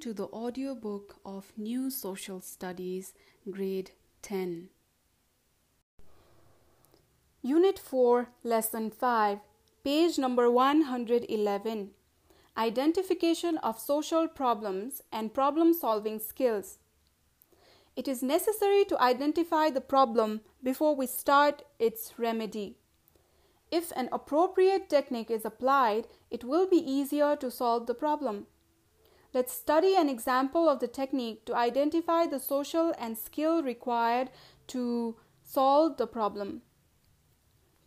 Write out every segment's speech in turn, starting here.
to the audiobook of New Social Studies, Grade 10. Unit 4, Lesson 5, page number 111. Identification of social problems and problem solving skills. It is necessary to identify the problem before we start its remedy. If an appropriate technique is applied, it will be easier to solve the problem. Let's study an example of the technique to identify the social and skill required to solve the problem.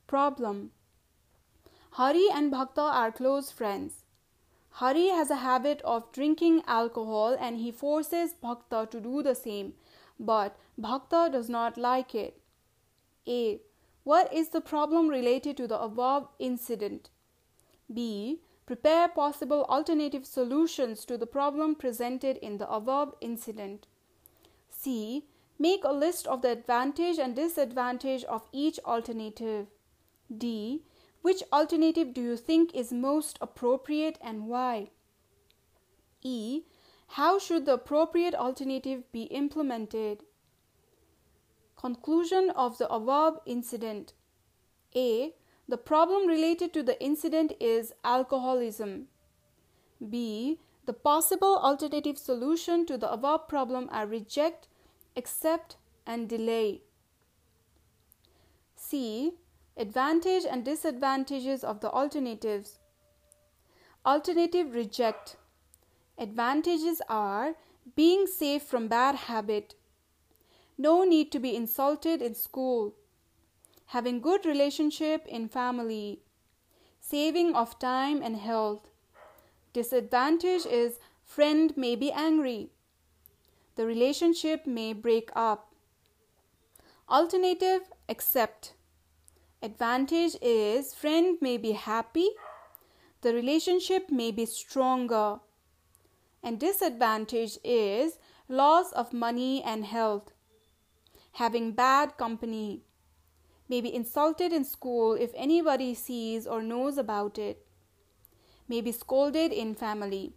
Problem Hari and Bhakta are close friends. Hari has a habit of drinking alcohol and he forces Bhakta to do the same, but Bhakta does not like it. A. What is the problem related to the above incident? B. Prepare possible alternative solutions to the problem presented in the above incident. C. Make a list of the advantage and disadvantage of each alternative. D. Which alternative do you think is most appropriate and why? E. How should the appropriate alternative be implemented? Conclusion of the above incident A. The problem related to the incident is alcoholism. B. The possible alternative solution to the above problem are reject, accept, and delay. C. Advantage and disadvantages of the alternatives. Alternative reject. Advantages are being safe from bad habit, no need to be insulted in school. Having good relationship in family. Saving of time and health. Disadvantage is friend may be angry. The relationship may break up. Alternative accept. Advantage is friend may be happy. The relationship may be stronger. And disadvantage is loss of money and health having bad company, may be insulted in school if anybody sees or knows about it, may be scolded in family.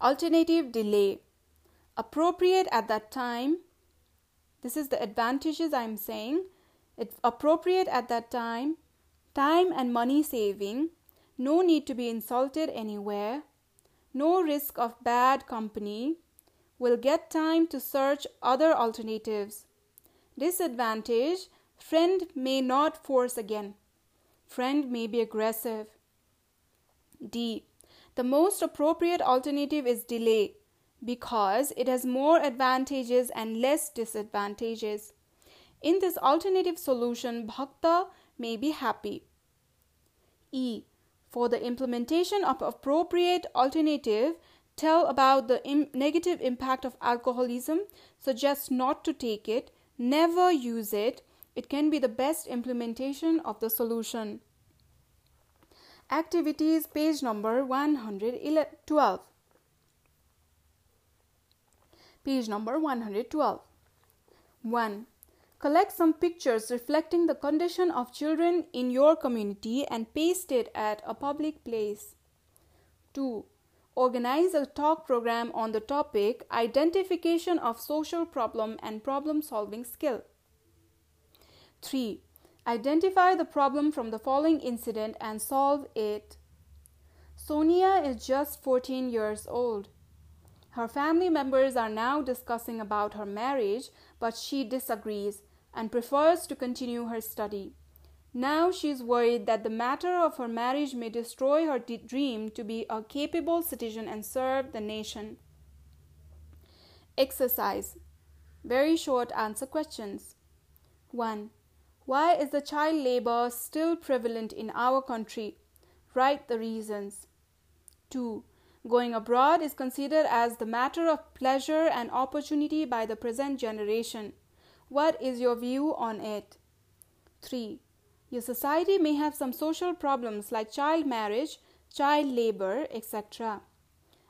Alternative delay, appropriate at that time. This is the advantages I'm saying. It's appropriate at that time, time and money saving, no need to be insulted anywhere, no risk of bad company, will get time to search other alternatives. Disadvantage friend may not force again. Friend may be aggressive. D. The most appropriate alternative is delay because it has more advantages and less disadvantages. In this alternative solution, Bhakta may be happy. E. For the implementation of appropriate alternative, tell about the Im- negative impact of alcoholism, suggest not to take it, never use it. It can be the best implementation of the solution. Activities, page number 112. Page number 112. 1. Collect some pictures reflecting the condition of children in your community and paste it at a public place. 2. Organize a talk program on the topic Identification of Social Problem and Problem Solving Skill. 3. Identify the problem from the following incident and solve it. Sonia is just 14 years old. Her family members are now discussing about her marriage, but she disagrees and prefers to continue her study. Now she is worried that the matter of her marriage may destroy her d- dream to be a capable citizen and serve the nation. Exercise Very short answer questions. 1. Why is the child labor still prevalent in our country? Write the reasons. 2. Going abroad is considered as the matter of pleasure and opportunity by the present generation. What is your view on it? 3. Your society may have some social problems like child marriage, child labor, etc.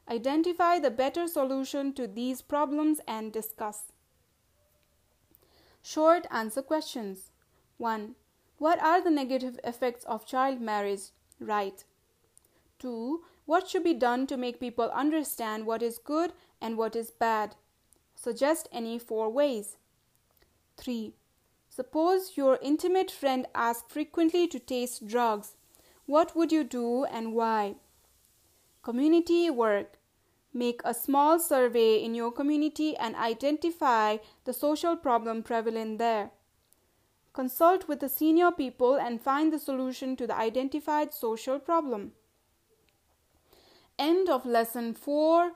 Identify the better solution to these problems and discuss. Short answer questions 1. What are the negative effects of child marriage? Write. 2. What should be done to make people understand what is good and what is bad? Suggest any four ways. 3. Suppose your intimate friend asks frequently to taste drugs. What would you do and why? Community work. Make a small survey in your community and identify the social problem prevalent there. Consult with the senior people and find the solution to the identified social problem. End of lesson 4.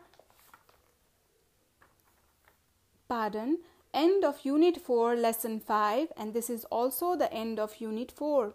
Pardon, end of unit 4, lesson 5, and this is also the end of unit 4.